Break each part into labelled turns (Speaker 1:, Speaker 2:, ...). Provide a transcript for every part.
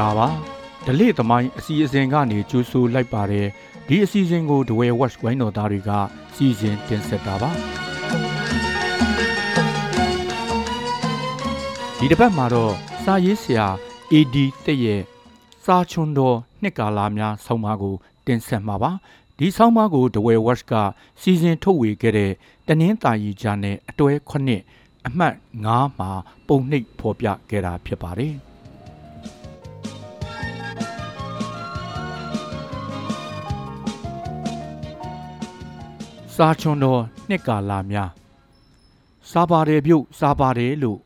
Speaker 1: ္ဂလာပါဒလိသမိုင်းအစီအစဉ်ကနေကြိုးဆိုလိုက်ပါတယ်ဒီအစီအစဉ်ကိုဒဝဲ watch ဝိုင်းတော်သားတွေကစီစဉ်တင်ဆက်တာပါဒီတစ်ပတ်မှာတော့စာရေးဆရာ AD တက်ရဲ့စာချွန်တော်နှစ်ကာလာများဆောင်းပါးကို တင်ဆက်မှာပါဒီဆောင်းပါးကိုဒဝဲ watch ကစီစဉ်ထုတ်ဝေခဲ့တဲ့တနင်္သာရီဂျာနယ်အတွဲ9အမှတ်9မှာပုံနှိပ်ဖော်ပြခဲ့တာဖြစ်ပါတယ် စာချွန်တော်နှစ်ကာလာများစာပါတယ်ပြုတ်စာပါတယ်လို့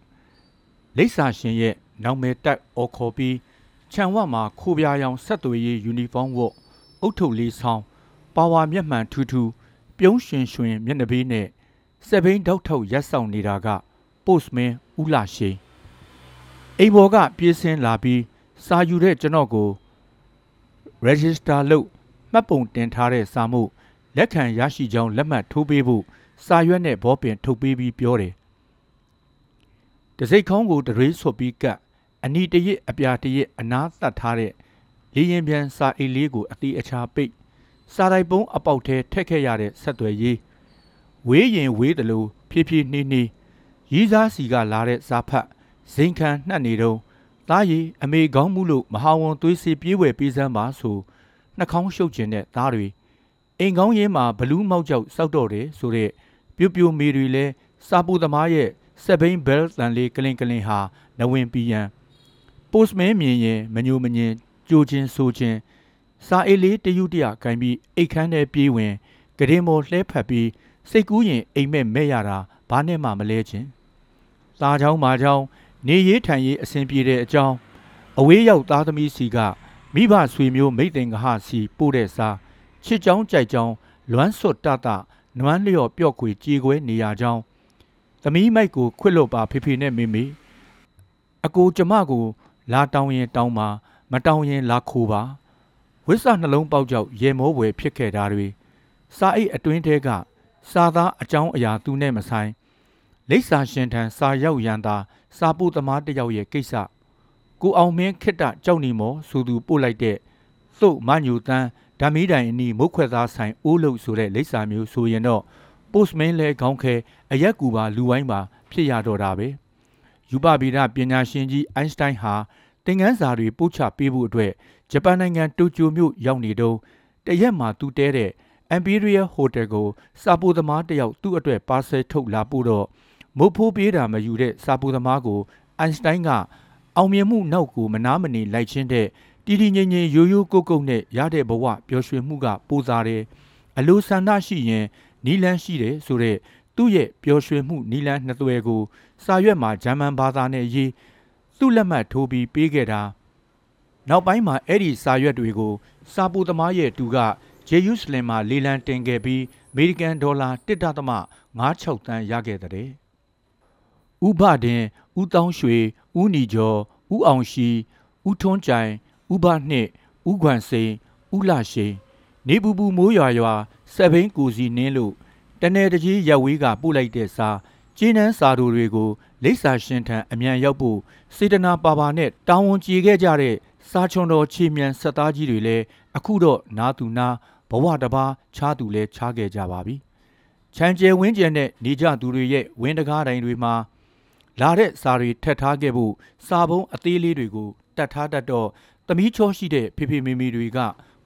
Speaker 1: လိပ်စာရှင်ရဲ့နောင်မယ်တက်အော်ခေါ်ပြီးခြံဝတ်မှာခိုးပြားရောင်ဆက်သွေးရေးယူနီဖောင်းဝတ်အုတ်ထုပ်လေးဆောင်ပါဝါမျက်မှန်ထူးထူးပြုံးရွှင်ရွှင်မျက်နှာပေးနဲ့စက်ဘိန်းတောက်ထုတ်ရက်ဆောင်နေတာက postman ဦးလာရှိန်အိမ်ဘော်ကပြေးဆင်းလာပြီးစာယူတဲ့ကျွန်တော်ကို register လုပ်မှတ်ပုံတင်ထားတဲ့စာမှု လက်ခံရရှိကြောင်းလက်မှတ်ထိုးပေးဖို့စာရွက်နဲ့ဘောပင်ထုတ်ပေးပြီးပြောတယ်။တစိတ်ခေါင်းကိုတရေဆွပြီးကပ်အနီတရစ်အပြာတရစ်အနားသတ်ထားတဲ့လေရင်ပြန်စာအိတ်လေးကိုအတိအချာပိတ်စာတိုက်ပုံးအပေါက်ထဲထက်ခဲ့ရတဲ့ဆက်သွယ်ရေးဝေးရင်ဝေးတယ်လို့ဖြည်းဖြည်းနှီးနှီးရီးစားစီကလာတဲ့စာဖတ်ဇိမ်ခံနှက်နေတော့သားရီအမေကောင်းမှုလို့မဟာဝန်သွေးစီပြေးဝယ်ပေးစမ်းပါဆိုနှာခေါင်းရှုပ်ကျင်တဲ့သားတွေ အိမ်ကောင်းရင်းမှာဘလူးမောက်ကြောက်စောက်တော့တယ်ဆိုတဲ့ပြိုပြိုမေတွေလဲစာပူသမားရဲ့စက်ဘိန်းဘဲလ်တန်လေးကလင်ကလင်ဟာနဝင်ပီယံပို့စမဲမြင်ရင်မညိုမညင်ကြိုချင်းဆိုချင်းစာအိတ်လေးတယူတရခိုင်းပြီးအိတ်ခမ်းထဲပြေးဝင်ကရင်မော်လှဲဖက်ပြီးစိတ်ကူးရင်အိမ်မက်မဲ့ရတာဘာနဲ့မှမလဲချင်းသားချောင်းမာချောင်းနေရေးထိုင်ရေးအဆင်ပြေတဲ့အကြောင်းအဝေးရောက်သားသမီးစီကမိဘဆွေမျိုးမိတ်တင်ကဟစီပို့တဲ့စား ချစ်ချောင်းကြိုက်ချောင်းလွမ်းစွတ်တတနွမ်းလျော့ပျော့ခွေကြေခွဲနေရကြောင်းသမီးမိုက်ကိုခွတ်လွတ်ပါဖေဖေနဲ့မေမေအကိုကျမကိုလာတောင်းရင်တောင်းပါမတောင်းရင်လာခိုးပါဝိဆနှလုံးပေါက်ကြောက်ရေမောဝယ်ဖြစ်ခဲ့တာတွေစာအိတ်အတွင်းထဲကစာသားအကြောင်းအရာသူနဲ့မဆိုင်လိပ်စာရှင်ထံစာရောက်ရန်သာစာပို့သမားတယောက်ရဲ့ကိစ္စကိုအောင်မင်းခစ်တကြောက်နေမောဆိုသူပို့လိုက်တဲ့သို့မညူတန်း ဓာမီတိုင်အနီးမုတ်ခွက်သားဆိုင်အိုးလို့ဆိုတဲ့လိပ်စာမျိုးဆိုရင်တော့ postman လဲခေါင်းခဲအရက်ကူပါလူဝိုင်းပါဖြစ်ရတော့တာပဲယူပဗေဒပညာရှင်ကြီးအိုင်းစတိုင်းဟာသင်ခန်းစာတွေပို့ချပေးဖို့အတွက်ဂျပန်နိုင်ငံတိုကျိုမြို့ရောက်နေတော့တရက်မှာသူတဲတဲ့ Imperial Hotel ကိုစာပိုသမားတယောက်သူ့အတွက်ပါဆယ်ထုတ်လာပို့တော့မုတ်ဖိုးပြေးတာမယူတဲ့စာပိုသမားကိုအိုင်းစတိုင်းကအောင်မြင်မှုနောက်ကိုမနာမနေလိုက်ချင်းတဲ့ တီတီငင်ငင်ရိုးရိုးကုတ်ကုတ်နဲ့ရတဲ့ဘဝပျော်ရွှင်မှုကပိုစားတယ်အလိုဆန္ဒရှိရင်နီလန်းရှိတယ်ဆိုတဲ့သူ့ရဲ့ပျော်ရွှင်မှုနီလန်းနှစ်သွဲကို စာရွက်မှာဂျာမန်ဘာသာနဲ့ရေးသူ့လက်မှတ်ထိုးပြီးပေးခဲ့တာနောက်ပိုင်းမှာအဲ့ဒီစာရွက်တွေကို စာပူသမားရဲ့တူကဂျေယုစလင်မှာလေလံတင်ခဲ့ပြီးအမေရိကန်ဒေါ်လာ1.56တန်းရခဲ့တဲ့ဥပဒင်ဦးတောင်းရွှေဦးနီကျော်ဦးအောင်ရှိဦးထွန်းကြိုင် ဥပနှစ်ဥခွန်စိန်ဥလရှိန်နေပူပူမိုးရွာရွာစက်ဘိန်းကိုစီနင်းလို့တနယ်တကြီးရက်ဝေးကပို့လိုက်တဲ့စာကျင်းနှန်းစာတို့တွေကိုလိပ်စာရှင်ထံအမြန်ရောက်ဖို့စေတနာပါပါနဲ့တောင်းဝန်ကြေခဲ့ကြတဲ့စာချွန်တော်ချီမြန်ဆက်သားကြီးတွေလည်းအခုတော့နာသူနာဘဝတပါချားသူလဲချားခဲ့ကြပါပြီ။ချမ်းကျဲဝင်းကျန်တဲ့နေကြသူတွေရဲ့ဝင်းတကားတိုင်းတွေမှာလာတဲ့စာတွေထက်ထားခဲ့ဖို့စာပုံးအသေးလေးတွေကိုတတ်ထားတတ်တော့ သမီးချောရှိတဲ့ဖေဖေမေမေတွေက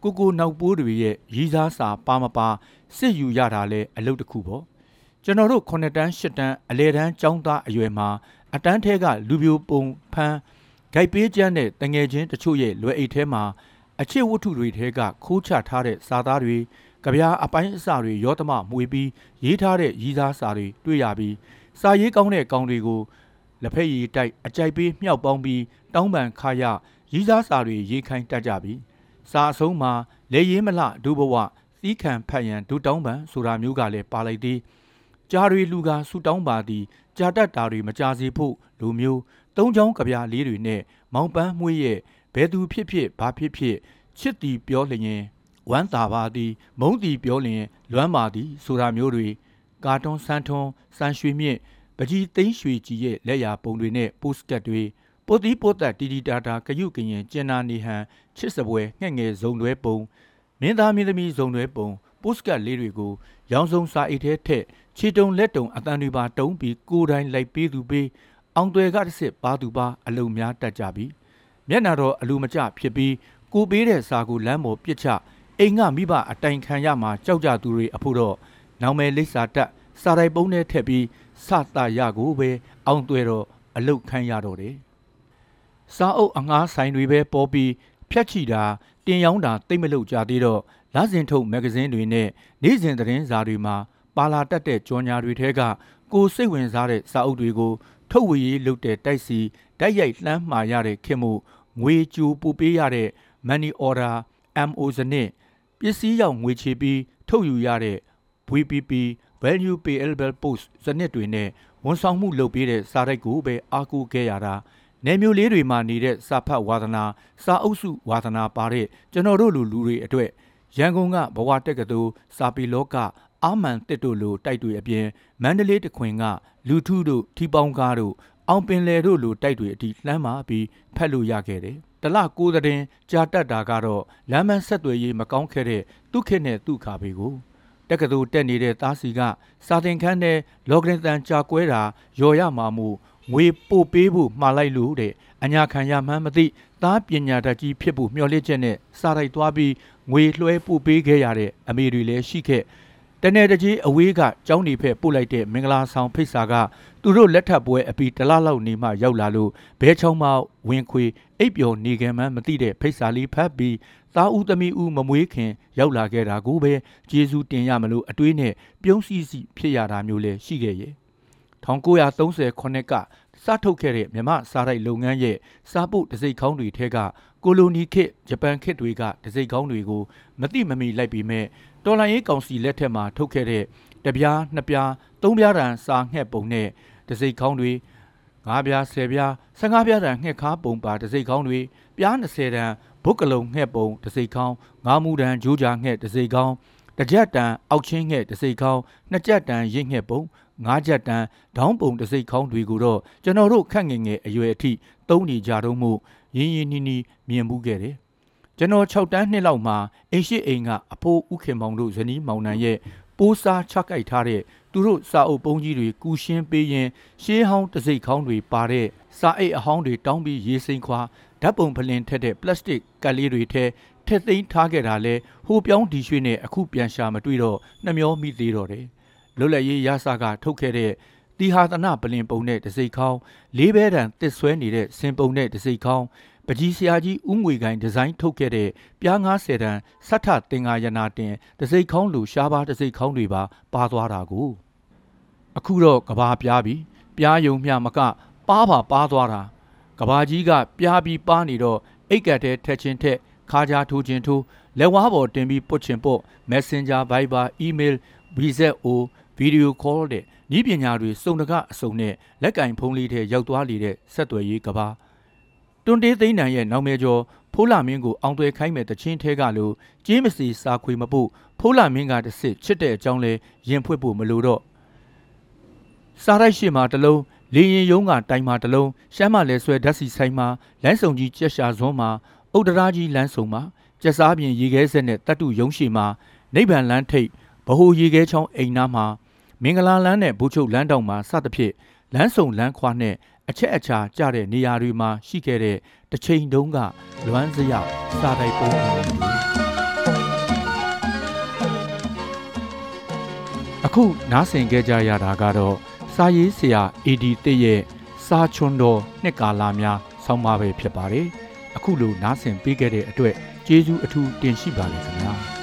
Speaker 1: ကိုကိုနောက်ပိုးတွေရဲ့ရီးစားစာပါမပါစစ်ယူရတာလဲအလုပ်တစ်ခုပေါ့ကျွန်တော်တို့9တန်း10တန်းအလဲတန်းចောင်းသားအရွယ်မှာအတန်းထဲကလူပြိုပုံဖန်းဂိုက်ပေးကျန်းတဲ့တငယ်ချင်းတချို့ရဲ့လွယ်အိတ်ထဲမှာအချစ်ဝတ္ထုတွေထဲကခိုးချထားတဲ့စာသားတွေကြပြားအပိုင်းအစတွေရောသမမှွေပြီးရေးထားတဲ့ရီးစားစာတွေတွေ့ရပြီးစာရေးကောင်းတဲ့ကောင်တွေကိုလက်ဖက်ရည်တိုက်အကြိုက်ပေးမြှောက်ပေါင်းပြီးတောင်းပန်ခါရ ရီးစားစာတွေရေးခိုင်းတတ်ကြပြီစာအဆုံးမှာလေရေးမလဒုဘဝသီးခံဖတ်ရန်ဒုတောင်းပန်ဆိုတာမျိုးကလည်းပါလိုက်သေးကြားတွေလူကဆူတောင်းပါသည်ကြာတတ်တာတွေမကြစေဖို့လူမျိုးသုံးချောင်းကြပြလေးတွေနဲ့မောင်ပန်းမှုရဲ့ဘဲသူဖြစ်ဖြစ်ဘာဖြစ်ဖြစ်ချစ်တီပြောလျင်ဝမ်းသာပါသည် မုန်းတီပြောလျင် လွမ်းပါသည်ဆိုတာမျိုးတွေကာတွန်းဆန်းထွန်းစံရွှေမြင့်ပကြီးသိန်းရွှေကြီးရဲ့လက်ရာပုံတွေနဲ့ပို့စကတ်တွေ ပိုတိပိုသက်တီတီတာတာကယုကရင်ကျင်နာနေဟန်ချစ်စပွဲငှက်ငယ်ဇုံတွဲပုံမင်းသားမင်းသမီးဇုံတွဲပုံပိုစကတ်လေးတွေကိုရောင်စုံစာအိတ်ထဲထက်ခြေတုံလက်တုံအတန်တွေပါတုံးပြီးကိုယ်တိုင်လိုက်ပေးသူပေးအောင်တွေကတစ်စစ်ပါသူပါအလုံများတက်ကြပြီမျက်နာတော့အလူမကျဖြစ်ပြီးကိုပေးတဲ့စာကိုလမ်းပေါ်ပြစ်ချအိမ်ကမိဘအတိုင်ခံရမှာကြောက်ကြသူတွေအဖို့တော့နောင်မယ်လိပ်စာတက်စာတိုင်ပုံးနဲ့ထက်ပြီးစတာရကိုပဲအောင်တွေတော့အလုတ်ခန်းရတော့တယ် စာအုပ်အငှားဆိုင်တွေပဲပေါ်ပြီးဖြတ်ချီတာတင်ရောင်းတာတိတ်မလုတ်ကြသေးတော့လစဉ်ထုတ်မဂ္ဂဇင်းတွေနဲ့နေ့စဉ်သတင်းစာတွေမှာပါလာတက်တဲ့ကြော်ညာတွေထဲကကိုစိတ်ဝင်စားတဲ့စာအုပ်တွေကိုထုတ်ဝေရေးလုပ်တဲ့တိုက်စီတိုက်ရိုက်လှမ်းမှာရတဲ့ခင်မှုငွေကြိုပို့ပေးရတဲ့ money order MO စနစ်ပစ္စည်းရောက်ငွေချေပြီးထုတ်ယူရတဲ့ VPP value payable post စနစ်တွေနဲ့ဝန်ဆောင်မှုလုပ်ပေးတဲ့စာတိုက်ကိုပဲအားကိုးခဲ့ရတာ နေမျိုးလေးတွေမှာနေတဲ့စာဖတ်ဝါသနာစာအုပ်စုဝါသနာပါတဲ့ကျွန်တော်တို့လူလူတွေအတွက်ရန်ကုန်ကဘဝတက်ကတူစာပေလောကအာမန်တစ်တို့လိုတိုက်တွေအပြင်မန္တလေးတခွင်ကလူထုတို့ထီပေါင်းကားတို့အောင်ပင်လယ်တို့လိုတိုက်တွေအထိလှမ်းမာပြီးဖက်လို့ရခဲ့တယ်။တလကိုးတဲ့ကြာတက်တာကတော့လမ်းမဆက်သွယ်ရေးမကောင်းခဲ့တဲ့သူခေတ်နဲ့သူခါပေကိုတက္ကသိုလ်တက်နေတဲ့သားစီကစာသင်ခန်းထဲလော့ဂရန်တန်ကြာကွဲတာရော်ရမှာမှု ငွေပို့ပေးဖို့မှားလိုက်လို့တဲ့အညာခံရမှန်းမသိသားပညာတတ်ကြီးဖြစ်ဖို့မျှော်လင့်ချက်နဲ့စာရိုက်သွားပြီးငွေလွှဲပို့ပေးခဲ့ရတဲ့အမေတွေလည်းရှိခဲ့တနေ့တကြီးအဝေးကကျောင်းနေဖက်ပို့လိုက်တဲ့မင်္ဂလာဆောင်ဖိတ်စာကသူတို့လက်ထပ်ပွဲအပြီးတလားလောက်နေမှရောက်လာလို့ဘဲချောင်းမှဝင်ခွေအိပ်ပျော်နေခံမှန်းမသိတဲ့ဖိတ်စာလေးဖတ်ပြီးသားဦးသမီးဦးမမွေးခင်ရောက်လာခဲ့တာကိုပဲကျေးဇူးတင်ရမလို့အတွေးနဲ့ပြုံးစီစီဖြစ်ရတာမျိုးလည်းရှိခဲ့ရဲ့ 1930ခုနှစ်ကစထုတ်ခဲ့တဲ့မြမစားရိုက်လုပ်ငန်းရဲ့စားပုတ်တစိတ်ခေါင်းတွေထဲကကိုလိုနီခေတ်ဂျပန်ခေတ်တွေကတစိတ်ခေါင်းတွေကိုမတိမမီလိုက်ပြီးမဲ့တော်လိုင်းရေးကောင်စီလက်ထက်မှာထုတ်ခဲ့တဲ့တပြားနှစ်ပြားသုံးပြားတန်စာငှက်ပုံနဲ့တစိတ်ခေါင်းတွေငါးပြားဆယ်ပြားဆယ်ငါးပြားတန်ငှက်ခါပုံပါတစိတ်ခေါင်းတွေပြား20တန်ဘုတ်ကလုံငှက်ပုံတစိတ်ခေါင်းငါးမူတန်ဂျိုးကြာငှက်တစိတ်ခေါင်းတကြက်တန်အောက်ချင်းငှက်တစိတ်ခေါင်းနှစ်ကြက်တန်ရင့်ငှက်ပုံ ငါးချက်တန်းဒေါင်းပုံတစိတ်ခေါင်းတွေကိုတော့ကျွန်တော်တို့ခန့်ငယ်ငယ်အရွယ်အထိသုံးနေကြတော့မှုရင်းရင်းနှီးနှီးမြင်မှုခဲ့တယ်ကျွန်တော်6တန်းနှစ်လောက်မှာအိမ်ရှိအိမ်ကအဖိုးဥခင်မောင်တို့ဇနီးမောင်နှံရဲ့ပိုးစားချကိုက်ထားတဲ့သူတို့စာအုပ်ပုံးကြီးတွေကူရှင်းပေးရင်ရှေးဟောင်းတစိတ်ခေါင်းတွေပါတဲ့စာအိတ်အဟောင်းတွေတောင်းပြီးရေးစိမ်ခွာဓာတ်ပုံဖလင်ထက်တဲ့ပလတ်စတစ်ကတ်လေးတွေထဲထက်သိမ်းထားခဲ့တာလဲဟိုပြောင်းဒီရွှေနဲ့အခုပြန်ရှာမတွေ့တော့နှမျောမိသေးတော့တယ် လွတ်လပ်ရေးရစကထုတ်ခဲ့တဲ့တီဟာသနပလင်ပုံနဲ့တစိတ်ခေါင်းလေးဘဲတံတစ်ဆွဲနေတဲ့စင်ပုံနဲ့တစိတ်ခေါင်းပကြီးဆရာကြီးဦးငွေကိုင်ဒီဇိုင်းထုတ်ခဲ့တဲ့ပြား90တန်စထတင်္ဂါယနာတင်တစိတ်ခေါင်းလူရှားပါတစိတ်ခေါင်းတွေပါပါသွားတာကိုအခုတော့ကဘာပြားပြီပြားယုံမျှမကပါပါပါသွားတာကဘာကြီးကပြားပြီးပါနေတော့အိတ်ကတ်တဲ့ထက်ချင်းထက်ခါကြားထိုးချင်းထိုးလက်ဝါးပေါ်တင်ပြီးပုတ်ချင်ပုတ် Messenger Viber Email VZO ဗီဒီယိုခေါ်တဲ့ဤပညာတွေစုံတကအစုံနဲ့လက်ကင်ဖုံးလေးထဲရောက်သွားလေတဲ့ဆက်သွယ်ရေးကဘာတွန်တေးသိန်းတန်ရဲ့နောက်မဲကျော်ဖိုးလာမင်းကိုအောင်သွဲခိုင်းမဲ့တချင်းထဲကလို့ကြေးမစီစာခွေမပုတ်ဖိုးလာမင်းကတစ်စစ်ချစ်တဲ့အကြောင်းလဲရင်ဖွင့်ဖို့မလိုတော့စားရိုက်ရှိမှာတလုံးလေရင်ယုံကတိုင်မှာတလုံးရှမ်းမလဲဆွဲဓာတ်စီဆိုင်မှာလမ်းဆောင်ကြီးကြက်ရှာဇွန်းမှာအုတ်တရာကြီးလမ်းဆောင်မှာကျက်စားပြင်ရေခဲဆက်နဲ့တတ်တူယုံရှိမှာနိဗ္ဗာန်လမ်းထိပ်ဗဟိုရေခဲချောင်းအိမ်နာမှာ မင်္ဂလာလမ်းနဲ့ဘူချုပ်လမ်းတောင်မှာစသဖြင့်လမ်းစုံလမ်းခွာနဲ့အချက်အချာကျတဲ့နေရာတွေမှာရှိခဲ့တဲ့တစ်ချိန်တုန်းကလွမ်းစရောက်စာတိုက်ပုံအခုနားဆင်ခဲ့ကြရတာကတော့စာရေးဆရာ AD တစ်ရဲ့စာချွန်တော်နှစ်ကာလများဆောင်းပါပဲဖြစ်ပါတယ်အခုလိုနားဆင်ပေးခဲ့တဲ့အတွက်ကျေးဇူးအထူးတင်ရှိပါတယ်ခင်ဗျာ